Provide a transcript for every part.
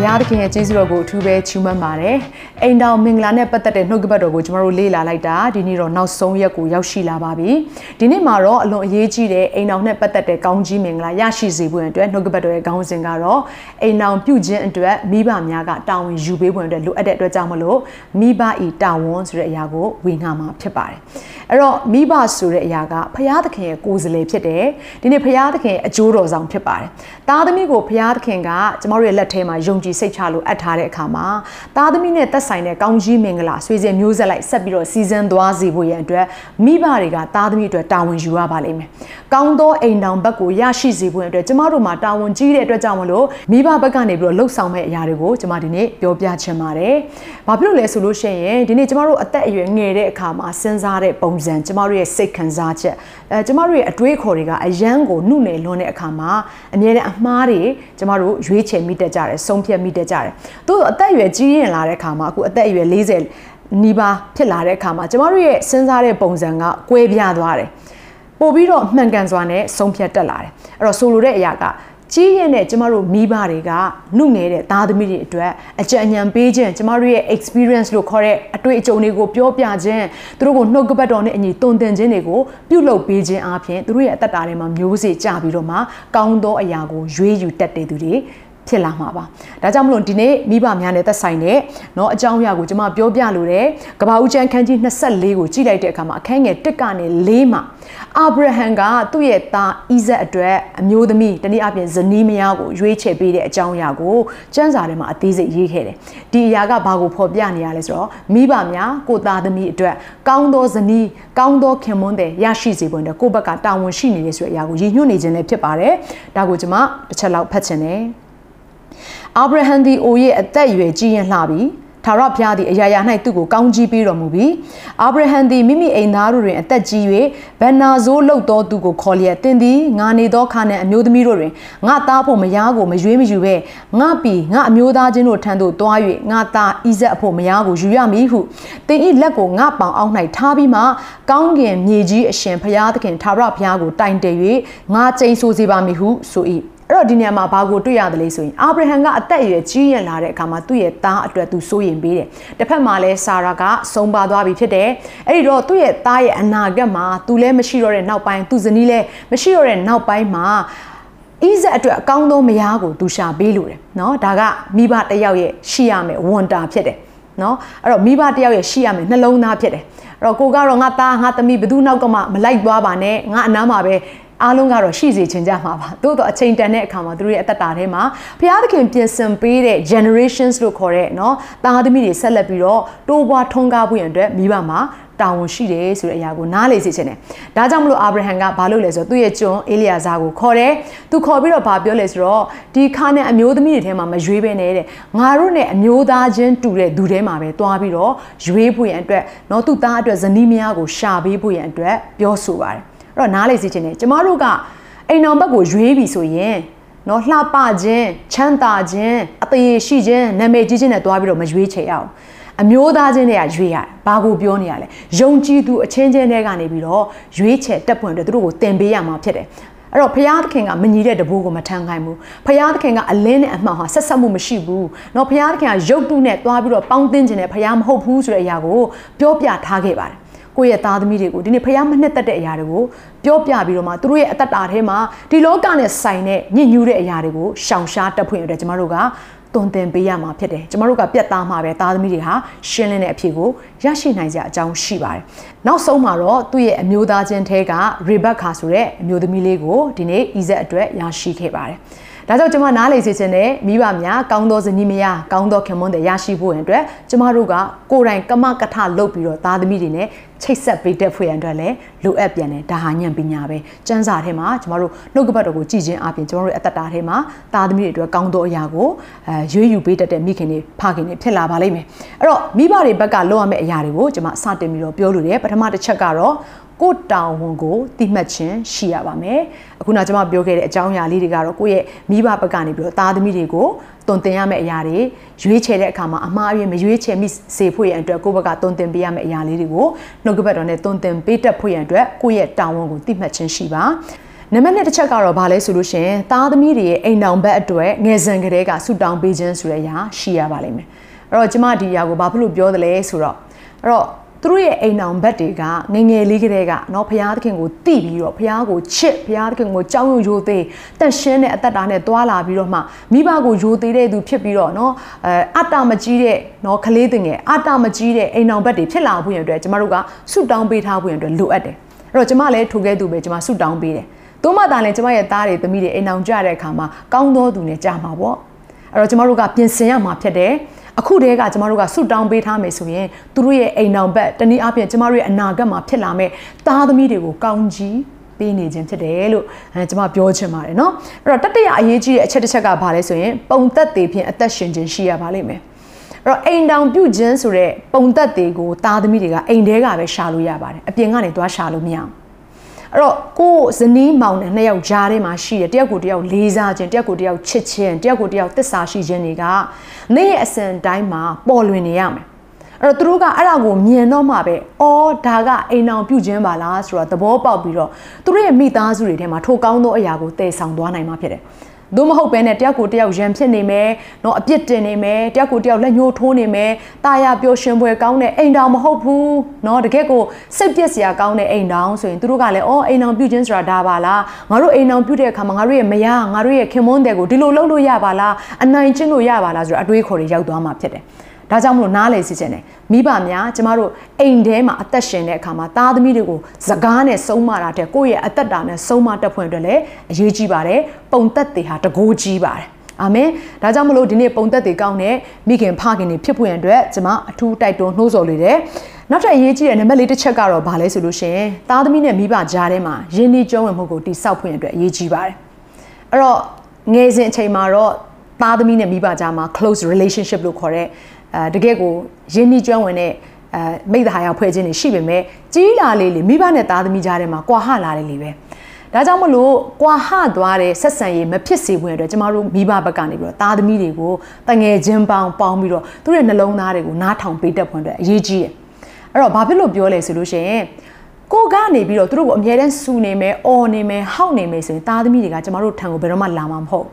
ဘုရားသခင်ရဲ့ကျေးဇူးတော်ကိုအထူးပဲချီးမွမ်းပါတယ်။ အိမ်တော်မင်္ဂလာနဲ့ပတ်သက်တဲ့နှုတ်ကပတ်တော်ကိုကျွန်တော်တို့လေ့လာလိုက်တာဒီနေ့တော့နောက်ဆုံးရက်ကိုရောက်ရှိလာပါပြီ။ဒီနေ့မှာတော့အလွန်အရေးကြီးတဲ့အိမ်တော်နဲ့ပတ်သက်တဲ့ကောင်းကြီးမင်္ဂလာရရှိစေဖို့အတွက်နှုတ်ကပတ်တော်ရဲ့ခေါင်းစဉ်ကတော့အိမ်တော်ပြုခြင်းအတွက်မိဘများကတာဝန်ယူပေးဖို့အတွက်လိုအပ်တဲ့အတွက်ကြောင့်မလို့မိဘဤတာဝန်ဆိုတဲ့အရာကိုဝေငှမှာဖြစ်ပါတယ်။အဲ့တော့မိဘဆိုတဲ့အရာကဘုရားသခင်ရဲ့ကိုယ်စားလှယ်ဖြစ်တယ်။ဒီနေ့ဘုရားသခင်ရဲ့အကျိုးတော်ဆောင်ဖြစ်ပါတယ်။သားသမီးကိုဘုရားသခင်ကကျမတို့ရဲ့လက်ထဲမှာယုံကြည်စိတ်ချလို့အပ်ထားတဲ့အခါမှာသားသမီးနဲ့သက်ဆိုင်တဲ့ကောင်းကြီးမင်္ဂလာဆွေစဉ်မျိုးဆက်လိုက်ဆက်ပြီးတော့စီစဉ်သွားစေဖို့ရန်အတွက်မိဘတွေကသားသမီးအတွက်တာဝန်ယူရပါလိမ့်မယ်။ကောင်းသောအိမ်တော်ဘက်ကိုရရှိစေဖို့အတွက်ကျမတို့မှာတာဝန်ကြီးတဲ့အတွက်ကြောင့်မလို့မိဘဘက်ကနေပြီးတော့လှုပ်ဆောင်မဲ့အရာတွေကိုကျမဒီနေ့ပြောပြချင်ပါတယ်။ဘာဖြစ်လို့လဲဆိုလို့ရှိရင်ဒီနေ့ကျမတို့အသက်အရွယ်ငယ်တဲ့အခါမှာစဉ်းစားတဲ့ပုံစံကျမတို့ရဲ့စိတ်ခံစားချက်အဲကျမတို့ရဲ့အတွေးခေါ်တွေကအယမ်းကိုနှုတ်နယ်လွန်တဲ့အခါမှာအမြဲတမ်းအမှားတွေကျမတို့ရွေးချယ်မိတတ်ကြတယ်ဆုံးဖြတ်မိတတ်ကြတယ်။သို့အသက်အရွယ်ကြီးရင်လာတဲ့အခါမှာအခုအသက်အရွယ်40နီးပါးဖြစ်လာတဲ့အခါမှာကျမတို့ရဲ့စဉ်းစားတဲ့ပုံစံကကွဲပြားသွားတယ်။ပို့ပြီးတော့မှန်ကန်စွာနဲ့ဆုံးဖြတ်တက်လာတယ်။အဲ့တော့ဆိုလိုတဲ့အရာကကြီးရင်တဲ့ကျမတို့မိဘတွေကနှုတ်နေတဲ့သားသမီးတွေအတွက်အကြံဉာဏ်ပေးခြင်းကျမတို့ရဲ့ experience လို့ခေါ်တဲ့အတွေ့အကြုံတွေကိုပြောပြခြင်းသူတို့ကိုနှုတ်ကပတ်တော်နဲ့အညီတုံသင်ခြင်းတွေကိုပြုလုပ်ပေးခြင်းအပြင်သူတို့ရဲ့အသက်တာထဲမှာမျိုးစေ့ကြပြီးတော့မှကောင်းသောအရာကိုရွေးယူတတ်တဲ့သူတွေ ဖြစ်လာမှာပါ။ဒါကြောင့်မလို့ဒီနေ့မိဘများနဲ့သက်ဆိုင်တဲ့เนาะအကြောင်းအရာကိုကျွန်မပြောပြလိုတယ်။ကဘာဦးကျမ်းခန်းကြီး24ကိုကြည့်လိုက်တဲ့အခါမှာအခန်းငယ်1ကနေ4မှာအာဗြဟံကသူ့ရဲ့သားဣဇက်အတွက်အမျိုးသမီးတနည်းအားဖြင့်ဇနီးမယားကိုရွေးချယ်ပေးတဲ့အကြောင်းအရာကိုကျမ်းစာထဲမှာအသေးစိတ်ရေးခဲ့တယ်။ဒီအရာကဘာကိုဖော်ပြနေရလဲဆိုတော့မိဘများကိုသားသမီးအတွက်ကောင်းသောဇနီးကောင်းသောခင်မွန်းတဲ့ရရှိစေဖို့အတွက်ကိုယ့်ဘက်ကတာဝန်ရှိနေတယ်ဆိုတဲ့အရာကိုရည်ညွှန်းနေခြင်းလည်းဖြစ်ပါတယ်။ဒါကိုကျွန်မတစ်ချက်လောက်ဖတ်ချင်တယ်။ အာဗြဟံသည်အိုရဲ့အသက်အရွယ်ကြီးရင်လှပြီထာဝရဘုရားသည်အရာရာ၌သူ့ကိုကောင်းကြီးပေးတော်မူပြီးအာဗြဟံသည်မိမိအိမ်သားတို့တွင်အသက်ကြီး၍ဗန္နာဇိုးလှုပ်သောသူကိုခေါ်လျက်တင်သည်ငါနေသောခါနှင့်အမျိုးသမီးတို့တွင်ငါသားဖို့မယားကိုမရွေးမယူဘဲငါပီငါအမျိုးသားချင်းတို့ထံသို့တွား၍ငါသားဣဇက်အဖို့မယားကိုယူရမည်ဟုတင်ဤလက်ကိုငါပေါင်အောက်၌ထားပြီးမှကောင်းကင်မြေကြီးအရှင်ဘုရားသခင်ထာဝရဘုရားကိုတိုင်တည်၍ငါကျိန်ဆိုစေပါမည်ဟုဆို၏ အဲ့တော့ဒီနေရာမှာဘာကိုတွေ့ရတယ်လဲဆိုရင်အာဗြဟံကအသက်အရွယ်ကြီးရင်လာတဲ့အခါမှာသူ့ရဲ့သားအတွက်သူစိုးရင်ပေးတယ်။တစ်ဖက်မှာလဲဆာရာကဆုံးပါသွားပြီဖြစ်တယ်။အဲ့ဒီတော့သူ့ရဲ့သားရဲ့အနာဂတ်မှာသူလည်းမရှိတော့တဲ့နောက်ပိုင်းသူဇနီးလည်းမရှိတော့တဲ့နောက်ပိုင်းမှာဣဇက်အတွက်အကောင်းဆုံးမယားကိုသူရှာပေးလို့တယ်เนาะဒါကမိဘတစ်ယောက်ရဲ့ရှိရမယ်ဝန်တာဖြစ်တယ်เนาะအဲ့တော့မိဘတစ်ယောက်ရဲ့ရှိရမယ်နှလုံးသားဖြစ်တယ်အဲ့တော့ကိုကတော့ငါသားငါသမီးဘယ်သူနောက်ကမှမလိုက်သွားပါနဲ့ငါအနားမှာပဲ အားလုံးကတော့ရှိစေချင်ကြမှာပါသို့တော့အချိန်တန်တဲ့အခါမှာသူတို့ရဲ့အသက်တာထဲမှာဘုရားသခင်ပြင်ဆင်ပေးတဲ့ generations လို့ခေါ်တဲ့เนาะသားသမီးတွေဆက်လက်ပြီးတော့တိုးပွားထွန်းကားဖို့ရန်အတွက်မိဘမှာတာဝန်ရှိတယ်ဆိုတဲ့အရာကိုနားလေစေချင်တယ်။ဒါကြောင့်မလို့အာဗြဟံကဘာလုပ်လဲဆိုတော့သူ့ရဲ့ကျွန်အေလီယာဇာကိုခေါ်တယ်။သူခေါ်ပြီးတော့ဘာပြောလဲဆိုတော့ဒီခါနဲ့အမျိုးသမီးတွေထဲမှာမရွေးပဲနဲ့တဲ့။ငါတို့နဲ့အမျိုးသားချင်းတူတဲ့သူထဲမှာပဲတွားပြီးတော့ရွေးဖို့ရန်အတွက်နော်သူ့သားအတွက်ဇနီးမယားကိုရှာပေးဖို့ရန်အတွက်ပြောဆိုပါတယ်။ အဲ့တော့နားလေစီခြင်းနဲ့ကျမတို့ကအိမ်တော်ဘက်ကိုရွေးပြီဆိုရင်နော်လှပခြင်းချမ်းသာခြင်းအသေးရှိခြင်းနာမည်ကြီးခြင်းနဲ့တွားပြီးတော့မရွေးချယ်ရအောင်အမျိုးသားချင်းတွေကရွေးရတယ်။ဘာကိုပြောနေရလဲ။ယုံကြည်သူအချင်းချင်းတွေကနေပြီးတော့ရွေးချယ်တက်ပွင့်အတွက်သူတို့ကိုတင်ပေးရမှာဖြစ်တယ်။အဲ့တော့ဘုရားသခင်ကမညီတဲ့တပိုးကိုမထမ်းခိုင်းဘူး။ဘုရားသခင်ကအလင်းနဲ့အမှောင်ဟာဆက်ဆက်မှုမရှိဘူး။နော်ဘုရားသခင်ကရုပ်တုနဲ့တွားပြီးတော့ပေါင်းသင်းခြင်းနဲ့ဘုရားမဟုတ်ဘူးဆိုတဲ့အရာကိုပြောပြထားခဲ့ပါတယ်။ ကိုယ့်ရဲ့သားသမီးတွေကိုဒီနေ့ဖះမနှစ်သက်တဲ့အရာတွေကိုပြောပြပြီးတော့မှသူတို့ရဲ့အသက်တာထဲမှာဒီလောကနဲ့ဆိုင်တဲ့ညစ်ညူးတဲ့အရာတွေကိုရှောင်ရှားတက်ဖွင့်ရတဲ့ကျမတို့ကတွန်တင်ပေးရမှာဖြစ်တယ်ကျမတို့ကပြတ်သားမှာပဲသားသမီးတွေဟာရှင်းလင်းတဲ့အဖြစ်ကိုရရှိနိုင်ကြအကြောင်းရှိပါတယ်နောက်ဆုံးမှာတော့သူ့ရဲ့အမျိုးသားချင်းထဲကရေဘက်ကာဆိုတဲ့အမျိုးသမီးလေးကိုဒီနေ့ဣဇက်အတွက်ရရှိခဲ့ပါတယ် ဒါကြောင့်ကျွန်မနားလေစေချင်တဲ့မိဘများကောင်းသောဇနီးမယားကောင်းသောခင်မွန်းတွေရရှိဖို့ရန်အတွက်ကျမတို့ကကိုယ်တိုင်ကမကထလုပ်ပြီးတော့သားသမီးတွေနဲ့ချိတ်ဆက်ပေးတတ်ဖို့ရန်အတွက်လည်းလိုအပ်ပြန်တယ်ဒါဟာညံပညာပဲစံစာထဲမှာကျမတို့နှုတ်ကပတ်တော်ကိုကြည်ချင်းအပြင်ကျမတို့ရဲ့အသက်တာထဲမှာသားသမီးတွေအတွက်ကောင်းသောအရာကိုအဲရွေးယူပေးတတ်တဲ့မိခင်တွေဖခင်တွေဖြစ်လာပါလိမ့်မယ်အဲ့တော့မိဘတွေဘက်ကလုပ်ရမယ့်အရာတွေကိုကျွန်မစတင်ပြီးတော့ပြောလို့ရတယ်ပထမတစ်ချက်ကတော့ ကိုတောင်ဝန်ကိုတိမှတ်ခြင်းရှိရပါမယ်အခုနကျွန်မပြောခဲ့တဲ့အကြောင်းအရာလေးတွေကတော့ကိုယ့်ရဲ့မိဘဘက်ကနေပြီးတော့သားသမီးတွေကိုတုံတင်ရမယ့်အရာတွေရွေးချယ်တဲ့အခါမှာအမှားအယွင်းမရွေးချယ်မိစေဖို့ရန်အတွက်ကိုယ့်ဘက်ကတုံတင်ပေးရမယ့်အရာလေးတွေကိုနှုတ်ကပတ်တော်နဲ့တုံတင်ပေးတတ်ဖို့ရန်အတွက်ကိုယ့်ရဲ့တောင်ဝန်ကိုတိမှတ်ခြင်းရှိပါနံပါတ်1တစ်ချက်ကတော့ဘာလဲဆိုလို့ရှင်သားသမီးတွေရဲ့အိမ်အောင်ဘက်အတွက်ငယ်စဉ်ကလေးကဆူတောင်းပေးခြင်းဆိုတဲ့အရာရှိရပါလိမ့်မယ်အဲ့တော့ကျမဒီအရာကိုဘာဖြစ်လို့ပြောသလဲဆိုတော့အဲ့တော့ သူတို့ရဲ့အိမ်အောင်ဘက်တွေကငငယ်လေးကလေးကเนาะဘုရားသခင်ကိုတိပြီးတော့ဘုရားကိုချစ်ဘုရားသခင်ကိုကြောက်ရွံ့ရိုသေတန်ရှင်းတဲ့အသက်တာနဲ့တွာလာပြီးတော့မှမိဘကိုရိုသေတဲ့သူဖြစ်ပြီးတော့เนาะအဲအတ္တမကြီးတဲ့เนาะကလေးတင်ငယ်အတ္တမကြီးတဲ့အိမ်အောင်ဘက်တွေဖြစ်လာဖို့ရန်အတွက်ကျမတို့ကဆုတောင်းပေးထားဖို့ရန်အတွက်လိုအပ်တယ်အဲ့တော့ကျမလည်းထိုကဲ့သို့ပဲကျမဆုတောင်းပေးတယ်သို့မှသာလည်းကျမရဲ့သားတွေသမီးတွေအိမ်အောင်ကြတဲ့အခါမှာကောင်းသောသူနဲ့ကြာမှာပေါ့အဲ့တော့ကျမတို့ကပြင်ဆင်ရမှာဖြစ်တယ် အခုတည်းကကျမတို့ကဆုတောင်းပေးထားမယ်ဆိုရင်သူတို့ရဲ့အိမ်အောင်ဘက်တနည်းအားဖြင့်ကျမတို့ရဲ့အနာဂတ်မှာဖြစ်လာမဲ့သားသမီးတွေကိုကောင်းကြီးပေးနေခြင်းဖြစ်တယ်လို့အဲကျွန်မပြောချင်ပါတယ်เนาะအဲ့တော့တတိယအရေးကြီးတဲ့အချက်တစ်ချက်ကဘာလဲဆိုရင်ပုံသက်သေးဖြင့်အသက်ရှင်ခြင်းရှိရပါလိမ့်မယ်အဲ့တော့အိမ်တောင်ပြုတ်ခြင်းဆိုတဲ့ပုံသက်သေးကိုသားသမီးတွေကအိမ်ထဲကပဲရှာလို့ရပါတယ်အပြင်ကနေသွားရှာလို့မရအောင် အဲ့တော့ကိုဇနီးမောင်နဲ့နှစ်ယောက်ကြားထဲမှာရှိတယ်တယောက်ကိုတယောက်လေးစားခြင်းတယောက်ကိုတယောက်ချစ်ခြင်းတယောက်ကိုတယောက်တစ္ဆာရှိခြင်းတွေကနေ့ရဲ့အစဉ်တိုင်းမှာပေါ်လွင်နေရမယ်အဲ့တော့သူတို့ကအဲ့ဒါကိုမြင်တော့မှပဲအော်ဒါကအိမ်အောင်ပြုတ်ခြင်းပါလားဆိုတော့သဘောပေါက်ပြီးတော့သူတို့ရဲ့မိသားစုတွေထဲမှာထိုကောင်းသောအရာကိုတည်ဆောင်သွားနိုင်မှာဖြစ်တယ် သို့မဟုတ်ပဲနဲ့တယောက်ကိုတယောက်ရံဖြစ်နေမယ်နော်အပြစ်တင်နေမယ်တယောက်ကိုတယောက်လက်ညှိုးထိုးနေမယ်တာယာပျော်ရွှင်ပွဲကောင်းတဲ့အိမ်တောင်မဟုတ်ဘူးနော်တကယ့်ကိုစိတ်ပြက်စရာကောင်းတဲ့အိမ်တောင်ဆိုရင်သူတို့ကလည်းအော်အိမ်တောင်ပြုခြင်းဆိုတာဒါပါလားငါတို့အိမ်တောင်ပြုတဲ့အခါမှာငါတို့ရဲ့မယားငါတို့ရဲ့ခင်မွန်းတဲ့ကိုဒီလိုလုပ်လို့ရပါလားအနိုင်ကျင့်လို့ရပါလားဆိုတော့အတွေးခေါ်တွေရောက်သွားမှာဖြစ်တယ် ဒါကြောင့်မလို့နားလည်စီခြင်းတယ်မိဘများကျမတို့အိမ်ထဲမှာအသက်ရှင်တဲ့အခါမှာသားသမီးတွေကိုစကားနဲ့ဆုံးမတာတဲ့ကိုယ့်ရဲ့အသက်တာနဲ့ဆုံးမတတ်ဖွင့်အတွက်လည်းအရေးကြီးပါတယ်ပုံသက်တွေဟာတကိုးကြီးပါတယ်အာမင်ဒါကြောင့်မလို့ဒီနေ့ပုံသက်တွေကောင်းတဲ့မိခင်ဖခင်တွေဖြစ်ဖွင့်အတွက်ကျမအထူးတိုက်တွန်းနှိုးဆော်လိုတယ်နောက်ထပ်အရေးကြီးတဲ့နံပါတ်လေးတစ်ချက်ကတော့ဘာလဲဆိုလို့ရှိရင်သားသမီးနဲ့မိဘကြားထဲမှာယဉ်ကျေးကျွမ်းဝင်မှုကိုတိစောက်ဖွင့်အတွက်အရေးကြီးပါတယ်အဲ့တော့ငယ်စဉ်အချိန်မှာတော့သားသမီးနဲ့မိဘကြားမှာ close relationship လို့ခေါ်တဲ့ အဲတကယ့်ကိုရင်းနှီးကျွမ်းဝင်တဲ့အဲမိသားဟာဖွဲ့ခြင်းတွေရှိပေမဲ့ကြီးလာလေးလေမိဘနဲ့သားသမီးကြားထဲမှာကွာဟလာတယ်လေပဲဒါကြောင့်မလို့ကွာဟသွားတဲ့ဆက်ဆံရေးမဖြစ်စေဘူးအတွက်ကျမတို့မိဘဘက်ကနေပြီးတော့သားသမီးတွေကိုတငယ်ချင်းပေါင်းပေါင်းပြီးတော့သူတို့ရဲ့နှလုံးသားတွေကိုနားထောင်ပေးတတ်ဖွယ်အတွက်အရေးကြီးတယ်အဲ့တော့ဘာဖြစ်လို့ပြောလဲဆိုလို့ရှိရင်ကိုကနေပြီးတော့သူတို့ကိုအမြဲတမ်းစူနေမယ်အော်နေမယ်ဟောက်နေမယ်ဆိုရင်သားသမီးတွေကကျမတို့ထံကိုဘယ်တော့မှလာမှာမဟုတ်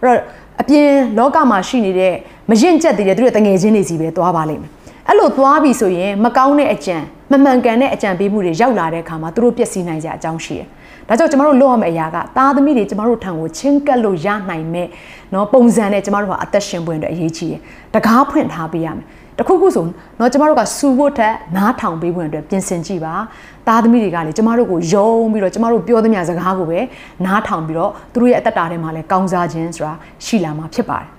အဲ့တော့အပြင်လောကမှာရှိနေတဲ့ မရင်ကျက်သေးတဲ့သူတို့တငယ်ချင်းတွေစီပဲသွားပါလိမ့်မယ်အဲ့လိုသွားပြီဆိုရင်မကောင်းတဲ့အကြံမမှန်ကန်တဲ့အကြံပေးမှုတွေရောက်လာတဲ့အခါမှာသူတို့ပျက်စီးနိုင်ကြအကြောင်းရှိတယ်ဒါကြောင့်ကျမတို့လုပ်ရမယ့်အရာကသားသမီးတွေကျမတို့ထံကိုချင်းကပ်လို့ရနိုင်မဲ့เนาะပုံစံနဲ့ကျမတို့ကအသက်ရှင်ပွင့်အတွက်အရေးကြီးတယ်တကားဖွင့်ထားပေးရမယ်တခုခုဆိုเนาะကျမတို့ကစူဖို့ထက်နားထောင်ပေးဖို့အတွက်ပြင်ဆင်ကြည့်ပါသားသမီးတွေကလေကျမတို့ကိုယုံပြီးတော့ကျမတို့ပြောသမျှစကားကိုပဲနားထောင်ပြီးတော့သူတို့ရဲ့အသက်တာထဲမှာလည်းကောင်းစားခြင်းဆိုတာရှိလာမှာဖြစ်ပါတယ်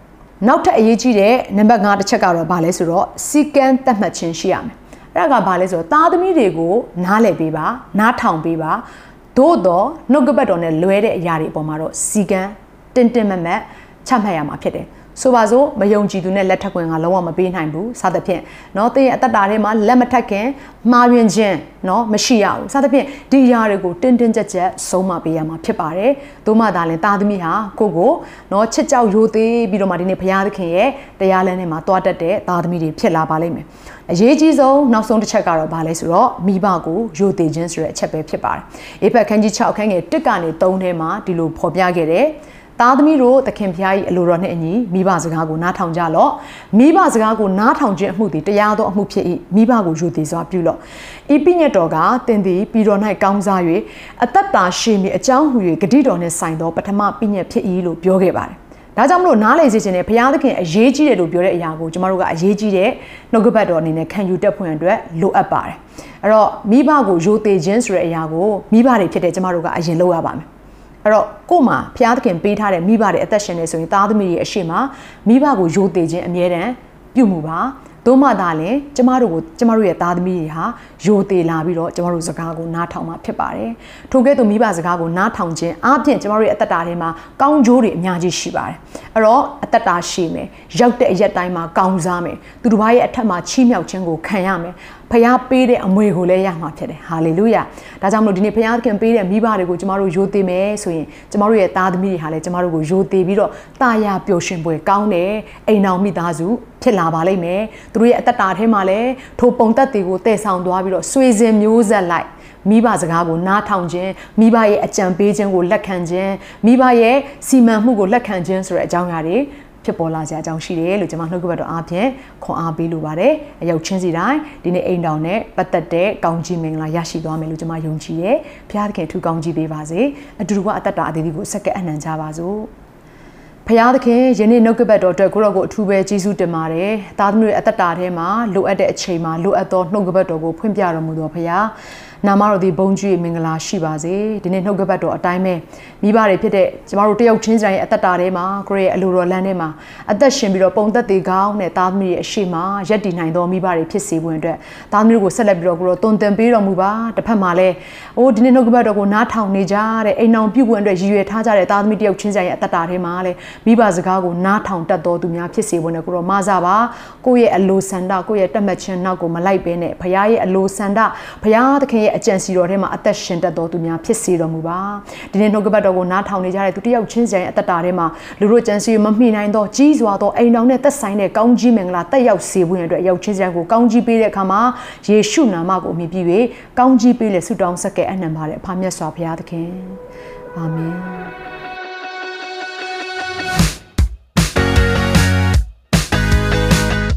နောက်ထပ်အရေးကြီးတဲ့နံပါတ်5တစ်ချက်ကတော့ဘာလဲဆိုတော့စီကံတတ်မှတ်ခြင်းရှိရမယ်အဲ့ဒါကဘာလဲဆိုတော့သားသမီးတွေကိုနားလည်ပေးပါနားထောင်ပေးပါသို့တော့နှုတ်ကပတ်တော်နဲ့လွဲတဲ့အရာတွေအပေါ်မှာတော့စီကံတင်းတင်းမတ်မတ်ချမှတ်ရမှာဖြစ်တယ် ဆိုပါစို့မယုံကြည်သူနဲ့လက်ထပ်ခွင့်ကလုံးဝမပေးနိုင်ဘူးစသဖြင့်เนาะတင်းရဲ့အသက်တာထဲမှာလက်မထက်ခင်မှားယွင်းခြင်းเนาะမရှိရဘူးစသဖြင့်ဒီအရာတွေကိုတင်းတင်းကြပ်ကြပ်ဆုံးမပေးရမှာဖြစ်ပါတယ်သို့မှသာလင်သားသမီးဟာကိုကိုเนาะချစ်ကြောက်ရိုသေပြီးတော့မှဒီနေ့ဘုရားသခင်ရဲ့တရားလမ်းထဲမှာတွားတက်တဲ့သားသမီးတွေဖြစ်လာပါလိမ့်မယ်အရေးကြီးဆုံးနောက်ဆုံးတစ်ချက်ကတော့ဘာလဲဆိုတော့မိဘကိုယိုသေးခြင်းဆိုတဲ့အချက်ပဲဖြစ်ပါတယ်။အေဖက်ခန်းကြီး6ခန်းငယ်1ကနေ3ထဲမှာဒီလိုဖော်ပြခဲ့တယ်။ သားသမီးတို့သခင်ဖျားကြီးအလိုတော်နှင့်အညီမိဘစကားကိုနားထောင်ကြလော့မိဘစကားကိုနားထောင်ခြင်းအမှုသည်တရားသောအမှုဖြစ်၏မိဘကိုယူသည်စွာပြုလော့ဤပိညတ်တော်ကတင်သည်ပြီးတော်၌ကောင်းစား၍အသက်တာရှိမည်အကြောင်းဟူ၍ဂတိတော်နှင့်ဆိုင်သောပထမပိညတ်ဖြစ်၏လို့ပြောခဲ့ပါတယ်ဒါကြောင့်မလို့နားလေစေခြင်းနဲ့ဘုရားသခင်အရေးကြီးတယ်လို့ပြောတဲ့အရာကိုကျမတို့ကအရေးကြီးတဲ့နှုတ်ကပတ်တော်အနေနဲ့ခံယူတတ်ဖွင့်အတွက်လိုအပ်ပါတယ်အဲ့တော့မိဘကိုယိုသေးခြင်းဆိုတဲ့အရာကိုမိဘတွေဖြစ်တဲ့ကျမတို့ကအရင်လုပ်ရပါမယ် အဲ့တော့ကို့မှာဖျားသခင်ပေးထားတဲ့မိဘတွေအသက်ရှင်နေဆိုရင်သားသမီးတွေအရှိမမိဘကိုယိုသေးခြင်းအမြဲတမ်းပြုမှုပါသို့မှသာလည်းကျမတို့ကိုကျမတို့ရဲ့သားသမီးတွေဟာယိုသေးလာပြီးတော့ကျမတို့စကားကိုနားထောင်မှာဖြစ်ပါတယ်။ထို့ကဲ့သို့မိဘစကားကိုနားထောင်ခြင်းအပြင်ကျမတို့ရဲ့အသက်တာထဲမှာကောင်းကျိုးတွေအများကြီးရှိပါတယ်။အဲ့တော့အသက်တာရှိမယ်။ရောက်တဲ့အရက်တိုင်းမှာကောင်းစားမယ်။သူတစ်ပါးရဲ့အထက်မှာချီးမြှောက်ခြင်းကိုခံရမယ်။ ဖခင်ပေးတဲ့အမွေကိုလည်းရမှာဖြစ်တယ်။ဟာလေလုယာ။ဒါကြောင့်မလို့ဒီနေ့ဖခင်ပေးတဲ့မိဘတွေကိုကျမတို့ယိုသေးမယ်ဆိုရင်ကျမတို့ရဲ့သားသမီးတွေဟာလည်းကျမတို့ကိုယိုသေးပြီးတော့တာယာပျော်ရွှင်ပွဲကောင်းတယ်။အိမ်အောင်မိသားစုဖြစ်လာပါလိမ့်မယ်။သူတို့ရဲ့အသက်တာထဲမှာလည်းထိုပုံသက်တွေကိုတည်ဆောင်သွားပြီးတော့ဆွေစဉ်မျိုးဆက်လိုက်မိဘစကားကိုနားထောင်ခြင်းမိဘရဲ့အကြံပေးခြင်းကိုလက်ခံခြင်းမိဘရဲ့စီမံမှုကိုလက်ခံခြင်းဆိုတဲ့အကြောင်းအရာတွေ ဖြစ်ပေါ်လာကြအကြောင်းရှိတယ်လို့ကျွန်မနှုတ်ကပတ်တော်အားဖြင့်ခွန်အားပေးလိုပါတယ်အရောက်ချင်းစီတိုင်းဒီနေ့အိမ်တောင်နဲ့ပတ်သက်တဲ့ကောင်းကြီးမင်္ဂလာရရှိသွားမယ်လို့ကျွန်မယုံကြည်တယ်ဘုရားသခင်ထူကောင်းကြီးပေးပါစေအတူတူကအသက်တာအသေးသေးကိုစက္ကန့်အနှံကြပါစို့ဖရာသခင်ယနေ့နှုတ်ကပတ်တော်အတွက်ကိုရောကိုအထူးပဲကျေးဇူးတင်ပါတယ်။သားသမီးတွေအသက်တာထဲမှာလိုအပ်တဲ့အချိန်မှာလိုအပ်သောနှုတ်ကပတ်တော်ကိုဖွင့်ပြတော်မူတော်ဖရာ။ နာမတော်ဒီဘုံကြီးမင်္ဂလာရှိပါစေဒီနေ့နှုတ်ကပတ်တော်အတိုင်းပဲမိဘတွေဖြစ်တဲ့ကျမတို့တယောက်ချင်းစီတိုင်းရဲ့အသက်တာထဲမှာကိုယ့်ရဲ့အလိုတော်လမ်းထဲမှာအသက်ရှင်ပြီးတော့ပုံသက်သေးကောင်းတဲ့သားသမီးရဲ့အရှိမရက်တည်နိုင်သောမိဘတွေဖြစ်စေဖို့အတွက်သားသမီးကိုဆက်လက်ပြီးတော့ကိုရောတုံတင်ပေးတော်မူပါတစ်ဖက်မှာလည်းအိုးဒီနေ့နှုတ်ကပတ်တော်ကိုနားထောင်နေကြတဲ့အိမ်အောင်ပြုတ်ဝင်အတွက်ရည်ရွယ်ထားကြတဲ့သားသမီးတယောက်ချင်းစီရဲ့အသက်တာထဲမှာလည်းမိဘစကားကိုနားထောင်တတ်တော်သူများဖြစ်စေဖို့နဲ့ကိုရောမဆပါကိုယ့်ရဲ့အလိုဆန္ဒကိုယ့်ရဲ့တက်မှတ်ခြင်းနောက်ကိုမလိုက်ဘဲနဲ့ဘုရားရဲ့အလိုဆန္ဒဘုရားသခင်ရဲ့အကြံစီတော်ထဲမှာအသက်ရှင်တတ်တော်သူများဖြစ်စေတော်မူပါဒီနေ့နှုတ်ကပတ်တော်ကိုနားထောင်နေကြတဲ့သူတယောက်ချင်းစီရဲ့အသက်တာထဲမှာလူတို့ကြံစီမမှီနိုင်သောကြီးစွာသောအိမ်တော်နဲ့သက်ဆိုင်တဲ့ကောင်းကြီးမင်္ဂလာတက်ရောက်စေဖို့ရတဲ့ရောက်ချင်းစီကိုကောင်းကြီးပေးတဲ့အခါမှာယေရှုနာမကိုအမိပြု၍ကောင်းကြီးပေးလေဆုတောင်းဆက်ကဲအနှံပါတဲ့အဖမြတ်စွာဘုရားသခင်အာမင်